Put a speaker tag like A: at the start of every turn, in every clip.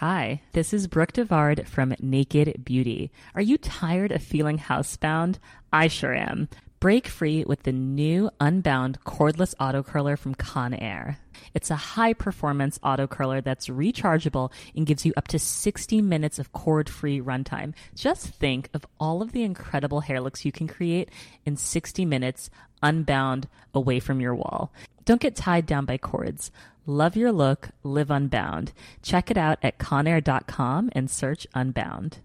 A: Hi, this is Brooke Devard from Naked Beauty. Are you tired of feeling housebound? I sure am. Break free with the new Unbound cordless auto curler from Conair. It's a high performance auto curler that's rechargeable and gives you up to 60 minutes of cord free runtime. Just think of all of the incredible hair looks you can create in 60 minutes unbound away from your wall. Don't get tied down by cords. Love your look, live unbound. Check it out at conair.com and search Unbound.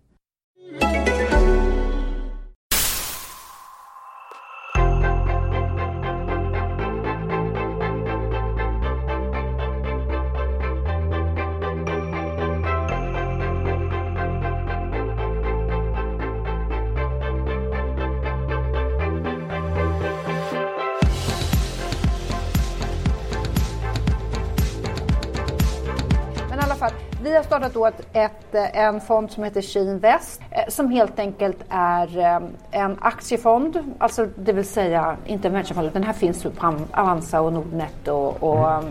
B: Startat då ett, ett, en fond som heter Sheen West eh, som helt enkelt är eh, en aktiefond, alltså det vill säga inte en venturefond, den här finns på Avanza och Nordnet och, och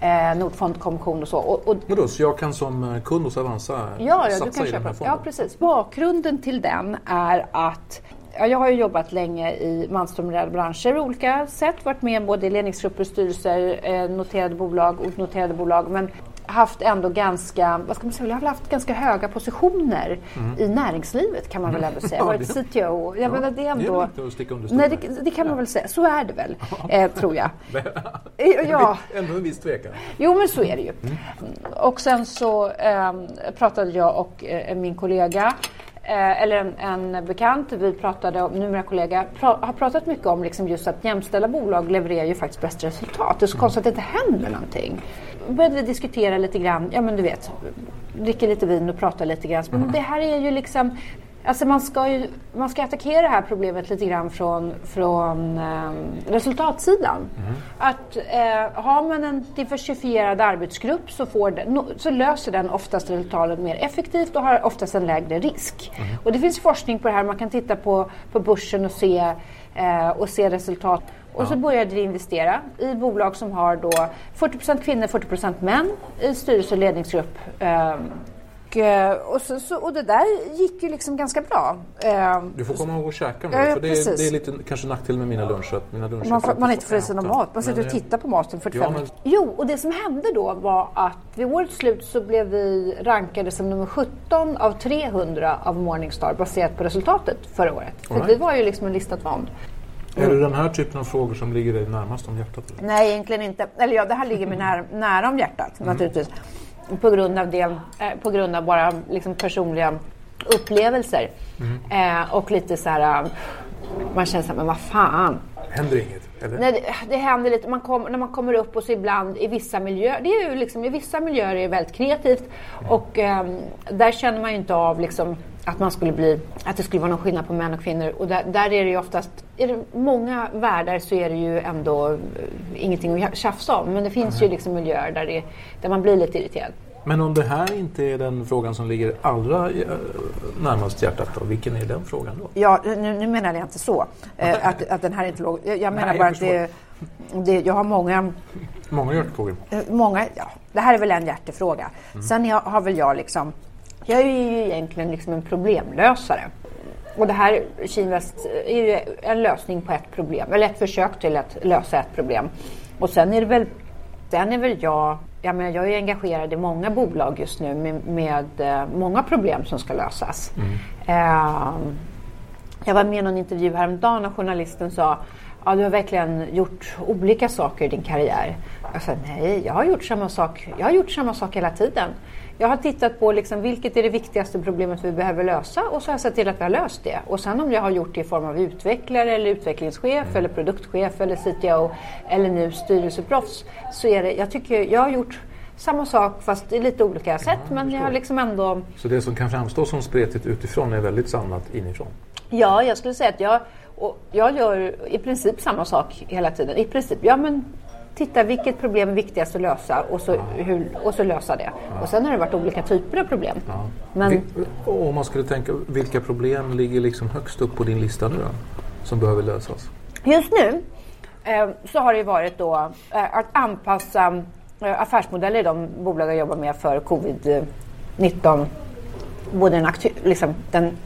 B: eh, Nordfondkommission och så. Och, och,
C: Vadå, så jag kan som eh, kund hos Avanza
B: Ja, ja, du
C: satsa
B: kan
C: i den här fonden?
B: Ja, precis. Bakgrunden till den är att ja, jag har ju jobbat länge i mansdominerade branscher på olika sätt. Varit med både i ledningsgrupper, styrelser, eh, noterade bolag, onoterade bolag. Men haft ändå ganska, vad ska man säga, jag har väl haft ganska höga positioner i näringslivet kan man väl ändå säga.
C: Mm. Ja,
B: varit
C: det-
B: CTO. Jag menar, det är
C: det är
B: ändå...
C: inte att sticka under
B: Nej, det, det kan man väl säga. Så är det väl, eh, tror jag. Ja.
C: Ändå en viss tvekan.
B: Jo, men så är det ju. Och sen så eh, pratade jag och eh, min kollega, eh, eller en, en bekant, vi pratade om, numera kollega, pra, har pratat mycket om liksom just att jämställda bolag levererar ju faktiskt bäst resultat. Det är så konstigt att det inte händer någonting. började vi diskutera lite grann, ja men du vet, dricka lite vin och prata lite grann. Men det här är ju liksom Alltså man ska ju man ska attackera det här problemet lite grann från, från eh, resultatsidan. Att eh, har man en diversifierad arbetsgrupp så, får den, så löser den oftast resultaten mer effektivt och har oftast en lägre risk. Och det finns forskning på det här, man kan titta på, på börsen och se, eh, och se resultat. Och så började vi investera i bolag som har då 40% kvinnor, 40% män i styrelse och ledningsgrupp. Eh, och, så, så, och det där gick ju liksom ganska bra. Eh,
C: Du får komma ihåg att käka nu.
B: Ja, ja,
C: för det, är, det är lite kanske nackdel med mina luncher. Mina luncher
B: man, får, man inte får i sig någon mat, man sitter och
C: eh,
B: tittar på maten 45
C: Ja, men-.
B: Jo, och det som hände då var att vid årets slut så blev vi rankade som nummer 17 av 300 av Morningstar baserat på resultatet förra året. För
C: right.
B: vi var ju liksom en listad fond.
C: Är det den här typen av frågor som ligger dig närmast om hjärtat? Eller?
B: Nej, egentligen inte. Eller ja, det här ligger mig nära, nära om hjärtat
C: Mm.
B: naturligtvis. På grund av det, eh, på grund av bara liksom personliga upplevelser.
C: Mm.
B: Eh, och lite så här, eh, man känner så här, men vad fan.
C: Händer inget? Eller?
B: Nej, det, det händer lite, man kom, när man kommer upp och så ibland i vissa miljöer, det är ju liksom, i vissa miljöer är det väldigt kreativt. Och ehm, där känner man ju inte av liksom att man skulle bli, att det skulle vara någon skillnad på män och kvinnor. Och där, där är det ju oftast, i många världar så är det ju ändå eh, ingenting att tjafsa om. Men det finns ju liksom miljöer där, det, där man blir lite irriterad.
C: Men om det här inte är den frågan som ligger allra eh, närmast hjärtat, då, vilken är den frågan då?
B: Ja, nu, nu menar jag inte så, eh, att, att den här inte låg, jag, menar
C: Nej,
B: bara att det, det, jag har många
C: Många hjärtfrågor.
B: Eh, Många, ja, det här är väl en hjärtefråga.
C: Mm.
B: Sen jag, har väl jag liksom, jag är ju egentligen liksom en problemlösare. Och det här, Kinväst, är ju en lösning på ett problem, eller ett försök till att lösa ett problem. Och sen är det väl, sen är väl jag jag, menar, jag är engagerad i många bolag just nu med, med eh, många problem som ska lösas. Eh, jag var med i någon intervju häromdagen och journalisten sa Ja, du har verkligen gjort olika saker i din karriär. Jag sa nej, jag har gjort samma sak, jag har gjort samma sak hela tiden. Jag har tittat på liksom, vilket är det viktigaste problemet vi behöver lösa och så har jag sett till att vi har löst det. Och sen om jag har gjort det i form av utvecklare eller utvecklingschef eller produktchef eller CTO eller nu styrelseproffs så är det, jag tycker jag har gjort samma sak fast i lite olika sätt
C: Ja,
B: men jag har liksom ändå
C: Så det som kan framstå som spretigt utifrån är väldigt samlat inifrån?
B: Ja, jag skulle säga att jag, jag gör i princip samma sak hela tiden. I princip, ja men titta vilket problem är viktigast att lösa och så, hur, och så lösa det. Och sen har det varit olika typer av problem.
C: Ja.
B: Men-
C: Vi, om man skulle tänka, vilka problem ligger liksom högst upp på din lista nu då? Som behöver lösas?
B: Just nu eh, så har det ju varit då eh, att anpassa eh, affärsmodeller i de bolag jag jobbar med för covid-19. Både den, aktu- liksom, den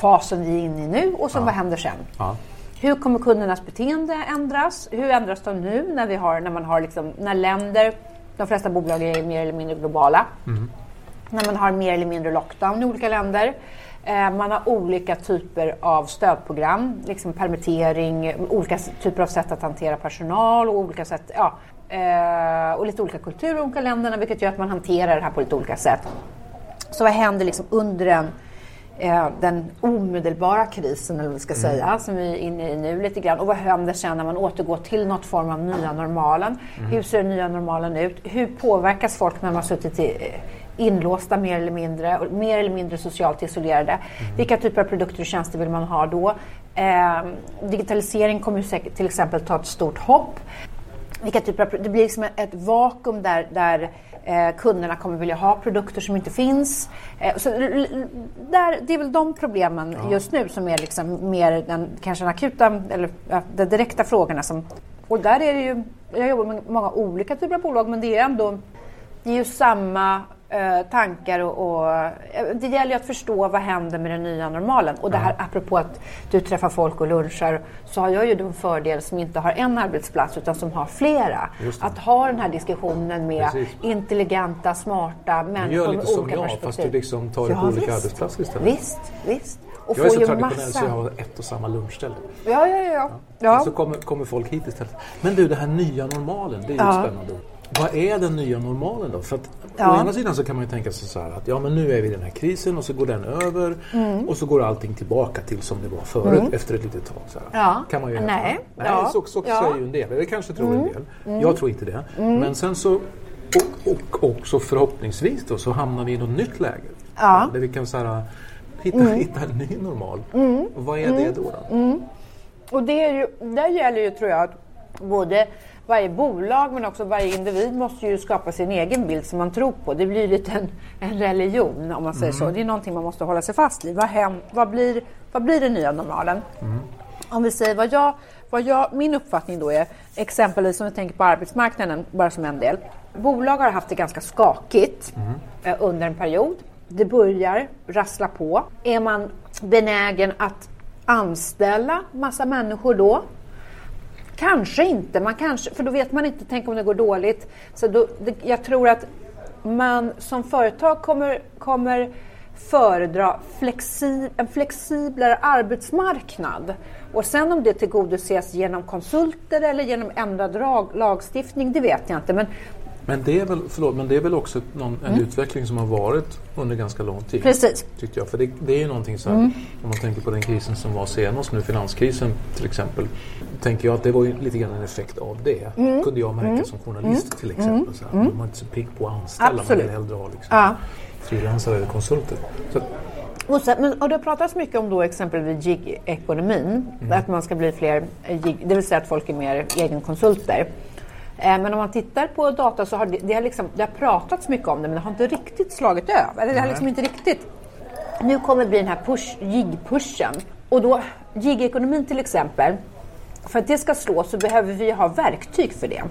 B: fasen vi är inne i nu och så vad händer sen. Hur kommer kundernas beteende ändras? Hur ändras de nu när, vi har, när man har liksom, när länder, de flesta bolag är mer eller mindre globala, när man har mer eller mindre lockdown i olika länder. Eh, man har olika typer av stödprogram, liksom permittering, olika typer av sätt att hantera personal och olika sätt, ja, eh, och lite olika kulturer i olika länderna vilket gör att man hanterar det här på lite olika sätt. Så vad händer liksom under eh, den omedelbara krisen, eller vad vi ska säga, som vi är inne i nu lite grann. Och vad händer sen när man återgår till något form av nya normalen? Hur ser den nya normalen ut? Hur påverkas folk när man har suttit i, eh, inlåsta mer eller mindre, och mer eller mindre socialt isolerade? Vilka typer av produkter och tjänster vill man ha då? Eh, digitalisering kommer till exempel ta ett stort hopp vilka typer av, det blir liksom ett vakuum där, där eh, kunderna kommer vilja ha produkter som inte finns. Eh, så, där, det är väl de problemen just nu som är liksom mer den, kanske den akuta eller ja, de direkta frågorna. Som, och där är det ju, jag jobbar med många olika typer av bolag men det är ändå det är ju samma eh, tankar och, och eh, det gäller ju att förstå vad händer med den nya normalen. Och det här apropå att du träffar folk och lunchar så har jag ju en fördel som inte har en arbetsplats utan som har flera. Att ha den här diskussionen med
C: Precis.
B: intelligenta, smarta
C: Du
B: människor
C: gör
B: med
C: lite som
B: olika
C: jag
B: perspektiv.
C: fast du liksom tar det på olika
B: visst.
C: arbetsplatser istället.
B: Visst, visst. Och
C: Jag är så traditionell
B: massa...
C: så jag har ett och samma lunchställe.
B: Ja, ja, ja. ja.
C: Så kommer, kommer folk hit istället. Men du, det här nya normalen, det är ju
B: Ja.
C: spännande. Vad är den nya normalen då? För att
B: Ja.
C: Å ena sidan så kan man ju tänka sig så här att ja men nu är vi i den här krisen och så går den över
B: Mm.
C: och så går allting tillbaka till som det var förut efter ett litet tag. Så.
B: Ja.
C: Kan man ju
B: Nej.
C: Nej,
B: Ja.
C: så, så
B: Ja. Mm.
C: säger ju en del. Eller kanske tror en del. Jag tror inte det. Men sen så och, och också förhoppningsvis då så hamnar vi i något nytt läge.
B: Ja. Mm.
C: Där vi kan så här, hitta, hitta en ny normal. Vad är det då? då?
B: Och det är ju, där gäller ju tror jag att både varje bolag men också varje individ måste ju skapa sin egen bild som man tror på. Det blir lite en, en religion om man säger så. Det är någonting man måste hålla sig fast vid. Vad, hem, vad, blir, vad blir den nya normalen? Om vi säger vad jag, vad jag, min uppfattning då är, exempelvis om vi tänker på arbetsmarknaden bara som en del. Bolag har haft det ganska skakigt eh, under en period. Det börjar rassla på. Är man benägen att anställa massa människor då? Kanske inte, man kanske, för då vet man inte, tänk om det går dåligt. Så då, det, jag tror att man som företag kommer, kommer föredra flexi, en flexiblare arbetsmarknad. Och sen om det tillgodoses genom konsulter eller genom ändrad lag, lagstiftning, det vet jag inte. Men
C: men det är väl, förlåt, men det är väl också någon, en utveckling som har varit under ganska lång tid.
B: Mm. Precis. Mm.
C: Tyckte jag. För det, det är ju någonting så här, om man tänker på den krisen som var senast nu, finanskrisen till exempel. Tänker jag att det var lite grann en effekt av det.
B: Mm.
C: Kunde jag märka som journalist till exempel. Så här, Man var inte så pigg på att anställa, man
B: Absolut.
C: vill hellre ha liksom,
B: Ja.
C: frilansare eller konsulter. Så,
B: Och, sen, men, och det har pratats mycket om då exempelvis gig-ekonomin. Att man ska bli fler gig, det vill säga att folk är mer egenkonsulter. Eh, men om man tittar på data så har det, det, har liksom, det har pratats mycket om det men det har inte riktigt slagit över. Eller det har liksom inte riktigt. Nu kommer det bli den här push, gig-pushen. Och då gig-ekonomin till exempel. För att det ska slå så behöver vi ha verktyg för det.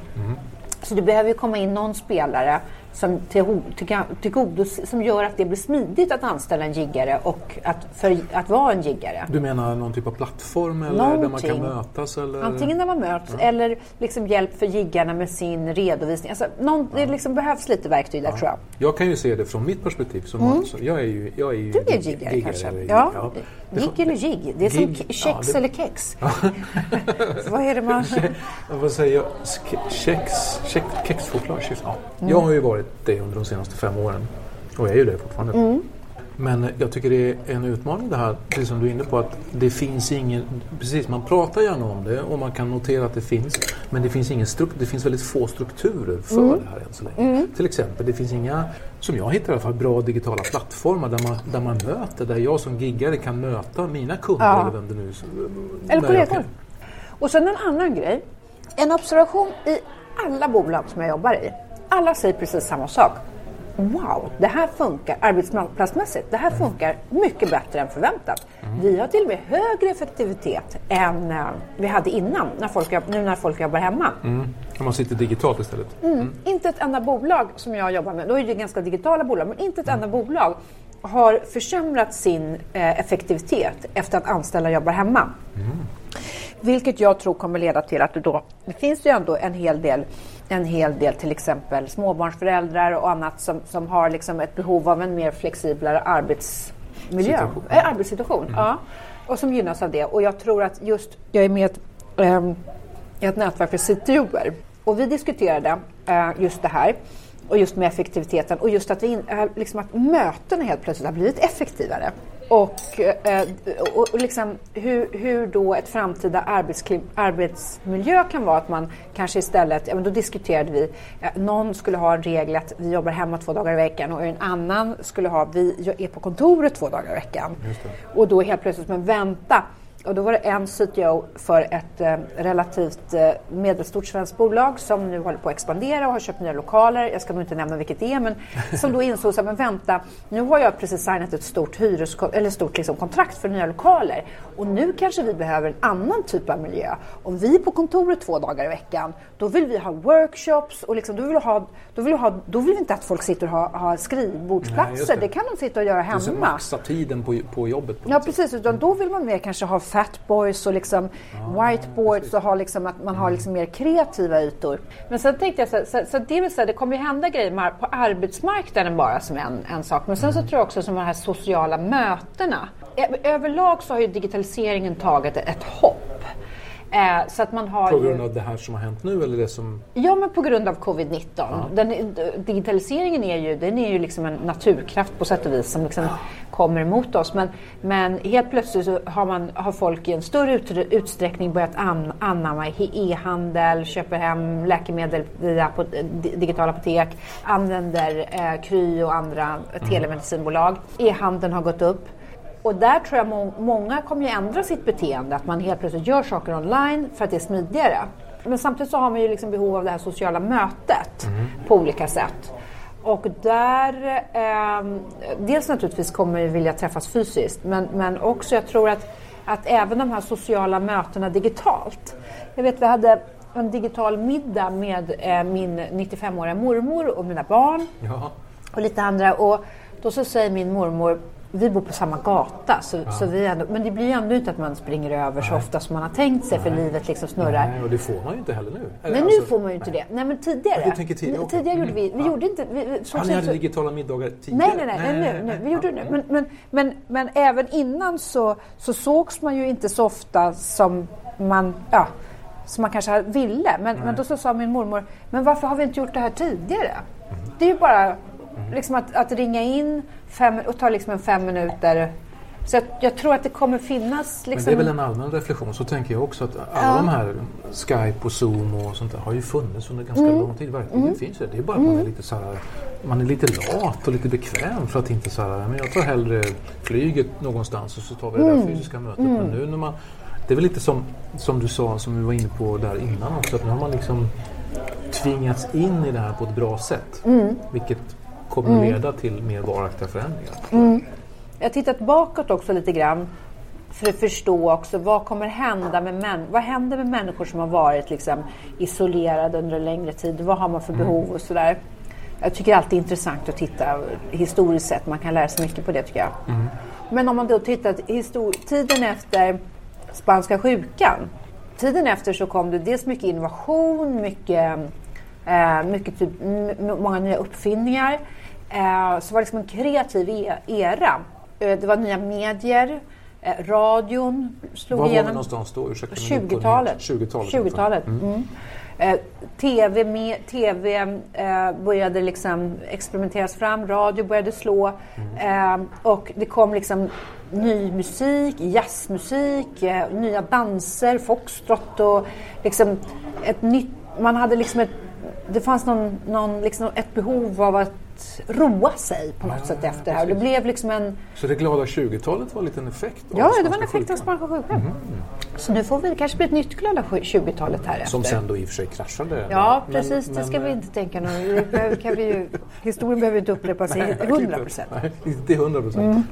B: Så det behöver komma in någon spelare som, till, till, till som gör att det blir smidigt att anställa en giggare och att, för, att vara en giggare.
C: Du menar någon typ av plattform eller Någonting. där man kan mötas? Eller?
B: Antingen där man möts ja. eller liksom hjälp för giggarna med sin redovisning. Alltså, någon, ja. Det liksom behövs lite verktyg där ja. tror jag.
C: Jag kan ju se det från mitt perspektiv. Som mm. alltså, jag är ju, jag är ju
B: du är giggare kanske? Ja. ja. Gig eller jigg? Det är gig. som kex det... eller kex. Vad är det man...
C: Vad säger jag? Kex? Kexchoklad? Ja. Mm. Jag har ju varit det under de senaste fem åren. Och är ju det fortfarande. Mm. Men jag tycker det är en utmaning det här, precis som du är inne på, att det finns ingen... Precis, man pratar gärna om det och man kan notera att det finns, men det finns, ingen struk, det finns väldigt få strukturer för mm. det här än så länge. Mm. Till exempel, det finns inga, som jag hittar i alla fall, bra digitala plattformar där man, där man möter, där jag som giggare kan möta mina kunder ja. eller vem det nu
B: är. Eller kollegor. Och sen en annan grej. En observation i alla bolag som jag jobbar i. Alla säger precis samma sak wow, det här funkar arbetsplatsmässigt. Det här funkar mycket bättre än förväntat. Mm. Vi har till och med högre effektivitet än uh, vi hade innan, när folk, nu när folk jobbar hemma.
C: Mm. Man sitter digitalt istället?
B: Mm. mm. Inte ett enda bolag som jag jobbar med, då är det ganska digitala bolag, men inte ett enda bolag har försämrat sin eh, effektivitet efter att anställda jobbar hemma. Mm. Vilket jag tror kommer leda till att det då, det finns ju ändå en hel del en hel del till exempel småbarnsföräldrar och annat som, som har liksom ett behov av en mer flexiblare arbetsmiljö, äh, arbetssituation. Mm. Ja, och som gynnas av det. Och jag tror att just, jag är med ett, ähm, ett nätverk för CTOer och vi diskuterade äh, just det här och just med effektiviteten och just att, vi in, äh, liksom att mötena helt plötsligt har blivit effektivare. Och, eh, och, liksom hur, hur då ett framtida arbetsmiljö kan vara att man kanske istället, ja, men då diskuterade vi, någon skulle ha en regel att vi jobbar hemma två dagar i veckan och en annan skulle ha, vi är på kontoret två dagar i veckan. Och då helt plötsligt, men vänta, och då var det en CTO för ett eh, relativt eh, medelstort svenskt bolag som nu håller på att expandera och har köpt nya lokaler. Jag ska nog inte nämna vilket det är, men som då insåg att men vänta, nu har jag precis signat ett stort, hyres, eller stort liksom, kontrakt för nya lokaler och nu kanske vi behöver en annan typ av miljö. Om vi är på kontoret två dagar i veckan, då vill vi ha workshops och liksom, då, vill vi ha, då, vill vi ha, då vill vi inte att folk sitter och har, har skrivbordsplatser. Nej, det. det. kan de sitta och göra hemma. Det
C: maxa tiden på, på jobbet. På
B: ja, precis. Utan då vill man mer kanske ha fatboys och liksom ah, whiteboards och ha liksom att man har mm. liksom mer kreativa ytor. Men sen tänkte jag så, så, så det vill säga, det kommer ju hända grejer på arbetsmarknaden bara som en, en sak. Men sen mm. så tror jag också som de här sociala mötena. Överlag så har ju digitaliseringen tagit ett hopp.
C: Eh, så att man har på grund ju... av det här som har hänt nu eller det som...
B: Ja, men på grund av covid-19. Ja. digitaliseringen är ju, den är ju liksom en naturkraft på sätt och vis som liksom ja. kommer emot oss. Men, men helt plötsligt så har, man, har folk i en större ut, utsträckning börjat an, anamma e-handel, köper hem läkemedel via på, digitala apotek, använder eh, Kry och andra mm. telemedicinbolag. E-handeln har gått upp. Och där tror jag må många kommer att ändra sitt beteende, att man helt plötsligt gör saker online för att det är smidigare. Men samtidigt så har man ju liksom behov av det här sociala mötet mm. på olika sätt. Och där, eh, dels naturligtvis kommer vi vilja träffas fysiskt, men, men också jag tror att, att även de här sociala mötena digitalt. Jag vet vi hade en digital middag med eh, min 95-åriga mormor och mina barn. Ja. Och lite andra. Och då så säger min mormor, vi bor på samma gata, så, ja. så vi ändå, men det blir ju ändå inte att man springer över Nej. så ofta som man har tänkt sig, Nej. för livet liksom snurrar.
C: Nej, och det får man ju inte heller nu.
B: Eller, Nej, nu alltså, får man ju inte det. Nej, men tidigare.
C: Jag tänker tidigare,
B: okay. tidigare gjorde vi, vi ja. gjorde inte... Vi,
C: så, ja, ni hade digitala middagar tidigare?
B: Nej, nej, nej, nej, nu, nu. vi gjorde det nu. Men, men, men, men även innan så, så sågs man ju inte så ofta som man, ja, som man kanske ville. Men, men då så sa min mormor, men varför har vi inte gjort det här tidigare? Mm. Det är ju bara liksom att, att ringa in fem, och ta liksom en fem minuter så jag, jag, tror att det kommer finnas... Liksom... Men
C: det är väl en allmän reflektion. Så tänker jag också att alla ja. de här Skype och Zoom och sånt där har ju funnits under ganska mm. lång tid. Verkligen mm. finns det. Det är bara att man är mm. lite så här, man är lite lat och lite bekväm för att inte så här, men jag tar hellre flyget någonstans och så tar vi det där mm. fysiska mötet. Men mm. nu när man, det är väl lite som, som du sa, som vi var inne på där innan också, att nu har man liksom tvingats in i det här på ett bra sätt. Vilket kommer mm. leda till mer varaktiga förändringar.
B: Mm. Jag har tittat bakåt också lite grann för att förstå också vad kommer hända med män vad händer med människor som har varit liksom isolerade under en längre tid. Vad har man för mm. behov och sådär. Jag tycker alltid det är intressant att titta historiskt sett. Man kan lära sig mycket på det tycker jag. Men om man då tittar tiden efter spanska sjukan. Tiden efter så kom det dels mycket innovation, mycket, eh, mycket typ, många nya uppfinningar. Eh, så var det liksom en kreativ e- era. Eh, det var nya medier. Eh, radion slog
C: Var var vi
B: igenom.
C: någonstans då? Ursäkta min okunnighet.
B: 20-talet.
C: 20-talet.
B: 20-talet. Mm. Eh, TV, med, TV eh, började liksom experimenteras fram, radio började slå eh, och det kom liksom ny musik, jazzmusik, nya danser, foxtrot och liksom ett nytt, man hade liksom ett, det fanns någon, någon liksom ett behov av att roa sig på något sätt efter det här. Det blev liksom en
C: Så det glada 20-talet var en liten effekt av
B: Ja, det var en effekt av spanska sjukan. Så nu får vi kanske bli ett nytt glada 20-talet här efter.
C: Som sen då i och för sig kraschade.
B: Ja,
C: Men-
B: precis. det
C: men,
B: ska vi
C: eh,
B: inte tänka nu. Det kan vi ju, historien behöver inte upprepa sig
C: nej,
B: 100 procent.
C: Nej, inte 100 procent.
B: Mm.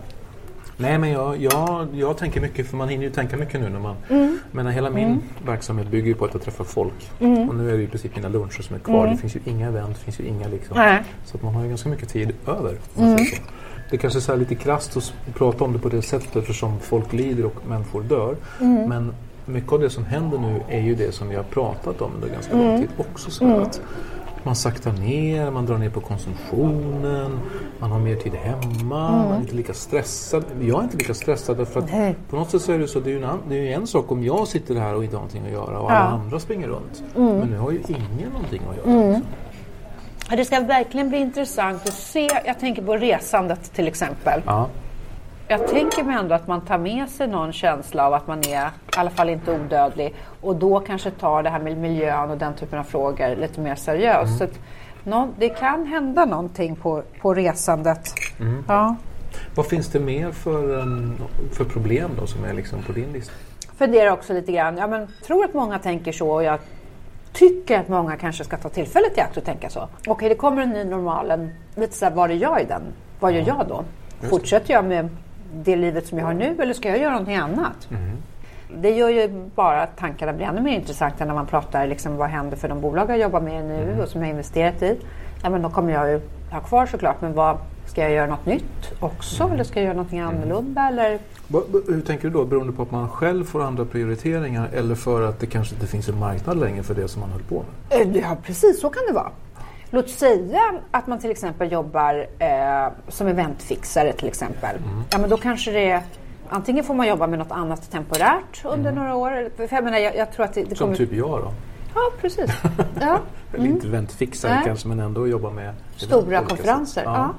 C: Nej, men jag, jag, jag tänker mycket, för man hinner ju tänka mycket nu när man...
B: Mm.
C: Men hela min verksamhet bygger ju på att jag träffar folk. Och nu är det ju i princip mina luncher som är kvar. Det finns ju inga event, det finns ju inga liksom...
B: Mm. Nej.
C: Så att man har ju ganska mycket tid över. Så. Det är kanske är lite krasst att prata om det på det sättet eftersom folk lider och människor dör. Men mycket av det som händer nu är ju det som vi har pratat om under ganska lång tid också. Så att man saktar ner, man drar ner på konsumtionen, man har mer tid hemma, man är inte lika stressad. Jag är inte lika stressad därför att
B: Nej.
C: på något sätt så är det så, det är en, det är ju en sak om jag sitter här och inte har någonting att göra och alla
B: Ja.
C: andra springer runt. Men nu har ju ingen någonting att göra. Liksom.
B: Ja, Det ska verkligen bli intressant att se. Jag tänker på resandet till exempel.
C: Ja.
B: Jag tänker mig ändå att man tar med sig någon känsla av att man är i alla fall inte odödlig och då kanske tar det här med miljön och den typen av frågor lite mer seriöst. Så att någon, det kan hända någonting på, på resandet. Ja.
C: Vad finns det mer för, um, för problem då som är liksom på din lista?
B: funderar också lite grann. Ja, men tror att många tänker så och jag tycker att många kanske ska ta tillfället i akt och tänka så. Okej, det kommer en ny normalen. Lite så här, vad är jag i den? Vad gör jag då? Fortsätter jag med det livet som jag har nu eller ska jag göra någonting annat? Det gör ju bara att tankarna blir ännu mer intressanta när man pratar liksom, vad händer för de bolag jag jobbar med nu och som jag har investerat i. Ja, men då kommer jag ju ha kvar såklart, men vad, ska jag göra något nytt också eller ska jag göra någonting annorlunda? Eller
C: Va- va- Hur tänker du då? Beroende på att man själv får andra prioriteringar eller för att det kanske inte finns en marknad längre för det som man höll på med?
B: Eh, Ja, precis så kan det vara. Låt säga att man till exempel jobbar eh, som eventfixare till exempel. Ja, men då kanske det är, antingen får man jobba med något annat temporärt under några år. För jag menar, jag, jag tror att det, det
C: Som
B: kommer...
C: typ jag då.
B: Ja, precis. Ja.
C: Eller inte eventfixare
B: Nej.
C: kanske men ändå jobba med
B: Stora konferenser.
C: sätt.
B: Ja.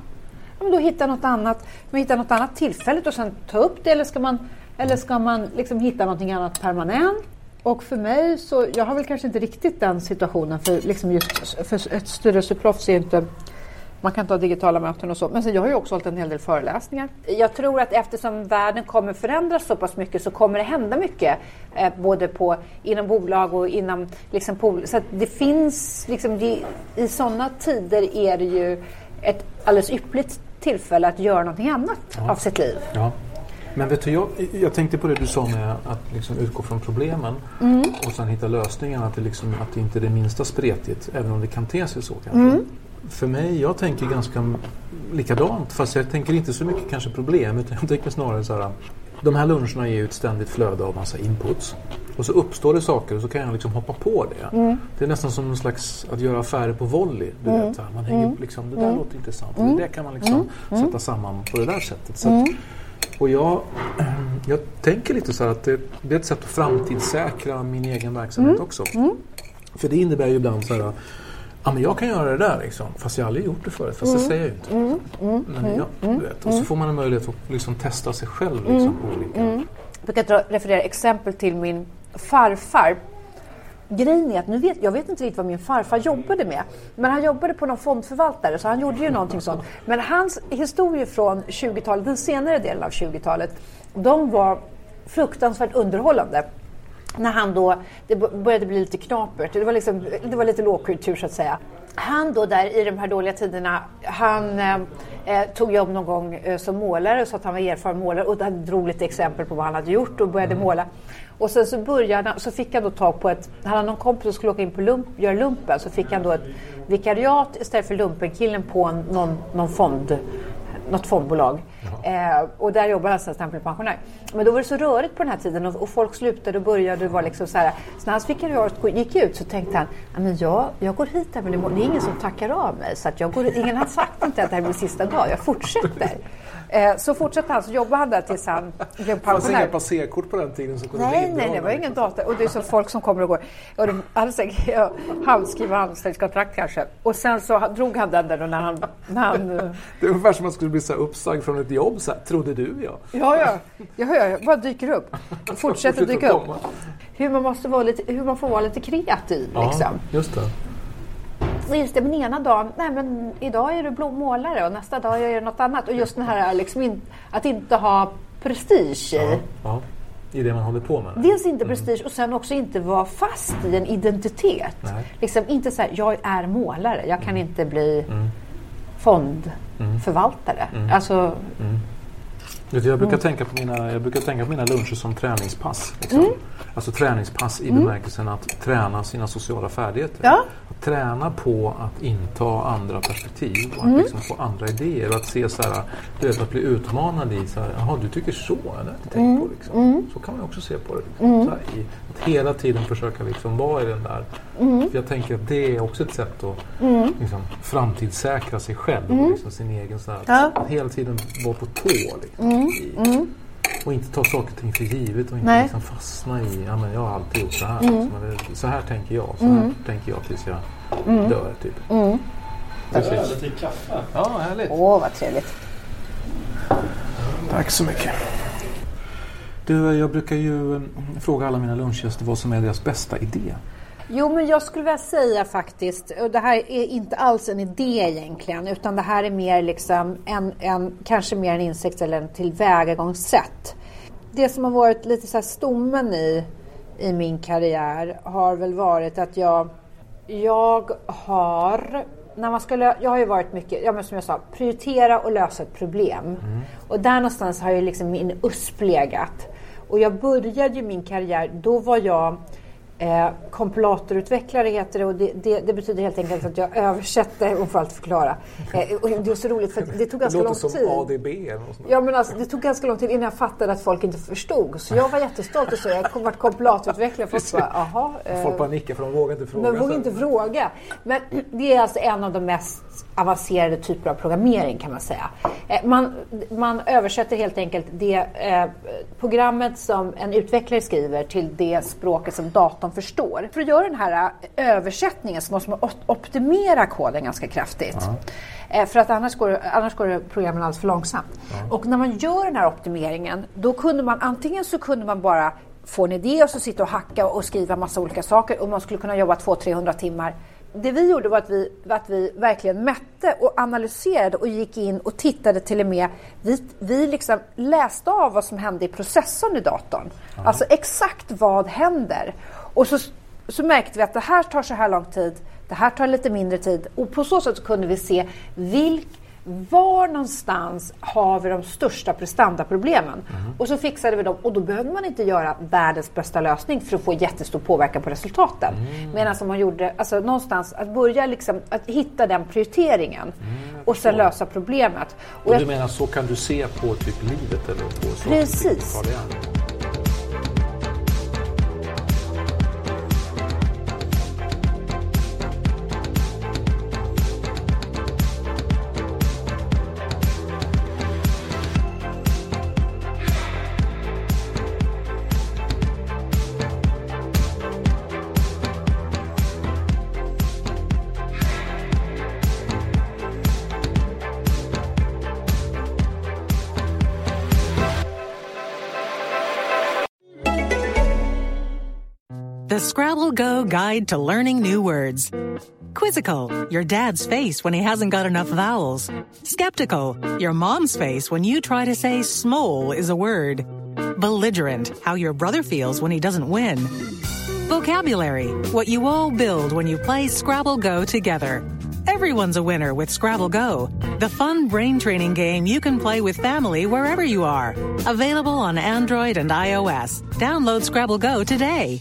B: Ja, men då hitta något annat, man hitta något annat tillfälligt och sen ta upp det eller ska man, eller ska man liksom hitta någonting annat permanent? Och för mig så, jag har väl kanske inte riktigt den situationen för liksom just för ett styrelseproffs är inte man kan ha digitala möten och så. Men sen, jag har ju också hållit en hel del föreläsningar. Jag tror att eftersom världen kommer förändras så pass mycket så kommer det hända mycket. Eh, både på, inom bolag och inom liksom, pol- Så att det finns, liksom, det, i sådana tider är det ju ett alldeles ypperligt tillfälle att göra någonting annat av sitt liv.
C: Ja. Men vet du, jag, jag tänkte på det du sa med att liksom utgå från problemen
B: Mm.
C: och sen hitta lösningar. Att det, liksom, att det inte är det minsta spretigt, även om det kan te sig så kanske. För mig, jag tänker ganska likadant. Fast jag tänker inte så mycket kanske problem, utan jag tänker snarare så här. De här luncherna ger ju ett ständigt flöde av massa inputs. Och så uppstår det saker och så kan jag liksom hoppa på det. Det är nästan som en slags att göra affärer på volley. Du vet, så här, man hänger, liksom, det där låter intressant. Och det där kan man liksom sätta samman på det där sättet. Så att, och jag, jag tänker lite så här att det, det är ett sätt att framtidssäkra min egen verksamhet också. För det innebär ju ibland så här Ja, men jag kan göra det där liksom. Fast jag har aldrig gjort det förut. Fast det säger jag ju inte. Men jag, du vet. Och så får man en möjlighet att liksom testa sig själv liksom, olika...
B: Jag brukar referera exempel till min farfar. Grejen är att nu vet, jag vet inte riktigt vad min farfar jobbade med. Men han jobbade på någon fondförvaltare så han gjorde ju någonting sånt. Men hans historier från 20-talet, den senare delen av 20-talet, de var fruktansvärt underhållande. När han då, det började bli lite knapert, det var, liksom, det var lite lågkultur så att säga. Han då där i de här dåliga tiderna, han, eh, Eh, tog jobb någon gång eh, som målare så att han var erfaren målare och han drog lite exempel på vad han hade gjort och började
C: Mm.
B: måla. Och sen så började han, så fick han då tag på ett, han hade någon kompis som skulle åka in på lump, göra lumpen så fick han då ett vikariat istället för lumpenkillen på en, någon, någon fond, något fondbolag. Eh, och där jobbade han alltså som pensionär. Men då var det så rörigt på den här tiden och, och folk slutade och började och var liksom så här. Så när hans vikariat gick ut så tänkte han, men jag, jag går hit även imorgon. Det är ingen som tackar av mig. Så att jag går, ingen har sagt inte att det här blir sista dag. Jag fortsätter. Eh, så fortsatte han, så jobbade han där tills han blev
C: Det fanns inga
B: pensionär.
C: passerkort på den tiden som kunde
B: Nej, nej, det var ingen data. Och det är så folk som kommer och går. Och de hade säkert ja, handskriva anställningskontrakt kanske. Och sen så drog han den där då när han... När han eh,
C: Det är ungefär som att man skulle bli så uppsagd från ett jobb. Så här, trodde du ja.
B: ja, ja, ja, ja, bara dyker upp. Fortsätter dyka upp. Hur man, måste vara lite, hur man får vara lite kreativ. Liksom.
C: Ja, just det.
B: Och just det, men ena dagen, nej men idag är du blommålare och nästa dag är det något annat. Och just den här liksom in, att inte ha prestige i.
C: Ja, i det man håller på med.
B: Dels inte prestige och sen också inte vara fast i en identitet.
C: Nej.
B: Liksom inte så här, jag är målare, jag kan inte bli fondförvaltare. Alltså,
C: Vet du, Jag brukar, tänka på mina, jag brukar tänka på mina luncher som träningspass. Liksom. Alltså träningspass i bemärkelsen att träna sina sociala färdigheter.
B: Ja.
C: Träna på att inta andra perspektiv och att liksom få andra idéer. Och att se så här, du vet, att bli utmanad i så här, jaha du tycker så, det har jag inte tänkt på. Liksom. Så kan man också se på det. Liksom. Här, i, att hela tiden försöka liksom vara i den där. För jag tänker att det är också ett sätt att liksom, framtidssäkra sig själv och liksom, sin egen så här,
B: Ja.
C: att hela tiden vara på tå. Liksom, i, Och inte ta saker och ting för givet och inte
B: Nej.
C: liksom fastna i ja, men jag har alltid gjort så här. Liksom, eller, så här tänker jag, så här tänker jag tills jag dör. Typ. Precis.
D: Lite kaffe.
C: Ja, härligt.
B: åh vad trevligt.
C: Tack så mycket. Du, jag brukar ju mm, fråga alla mina lunchgäster vad som är deras bästa idé.
B: Jo, men jag skulle vilja säga faktiskt, och det här är inte alls en idé egentligen, utan det här är mer liksom en, en kanske mer en insikt eller en tillvägagångssätt. Det som har varit lite så här stommen i, i min karriär har väl varit att jag, jag har när man skulle, jag har ju varit mycket, ja men som jag sa, prioritera och lösa ett problem. Och där någonstans har ju liksom min USP legat. Och jag började ju min karriär, då var jag Eh, kompilatorutvecklare heter det och det, det, det betyder helt enkelt att jag översätter, och får allt förklara. Eh, och det är så roligt för det tog
C: Det
B: ganska lång
C: låter som
B: tid.
C: ADB eller något sånt.
B: Ja, men alltså, det tog ganska lång tid innan jag fattade att folk inte förstod. Så jag var jättestolt och så. Jag kom varit kompilatorutvecklare. Folk bara, jaha. eh,
C: Folk bara nickar för de vågar inte fråga.
B: men vågar inte fråga. Men det är alltså en av de mest avancerade typer av programmering kan man säga. Eh, Man, man översätter helt enkelt det eh, programmet som en utvecklare skriver till det språket som datorn förstår. För att göra den här eh, översättningen så måste man op- optimera koden ganska kraftigt. Eh, För att annars går, annars går programmen alldeles för långsamt. Och när man gör den här optimeringen, då kunde man antingen så kunde man bara få en idé och så sitta och hacka och skriva massa olika saker och man skulle kunna jobba 200-300 timmar. Det vi gjorde var att vi, att vi verkligen mätte och analyserade och gick in och tittade till och med. Vi, vi liksom läste av vad som hände i processorn i datorn. Alltså exakt vad händer. Och så, så märkte vi att det här tar så här lång tid, det här tar lite mindre tid och på så sätt kunde vi se vilk, var någonstans har vi de största prestandaproblemen? Och så fixade vi dem och då behövde man inte göra världens bästa lösning för att få jättestor påverkan på resultaten. Medan som man gjorde, alltså någonstans att börja liksom, att hitta den prioriteringen och sen lösa problemet. Och
C: Och
B: jag-
C: du menar så kan du se på typ livet eller på?
B: Precis.
E: The Scrabble Go Guide to Learning New Words. Quizzical, your dad's face when he hasn't got enough vowels. Skeptical, your mom's face when you try to say smole is a word. Belligerent, how your brother feels when he doesn't win. Vocabulary, what you all build when you play Scrabble Go together. Everyone's a winner with Scrabble Go, the fun brain training game you can play with family wherever you are. Available on Android and iOS. Download Scrabble Go today.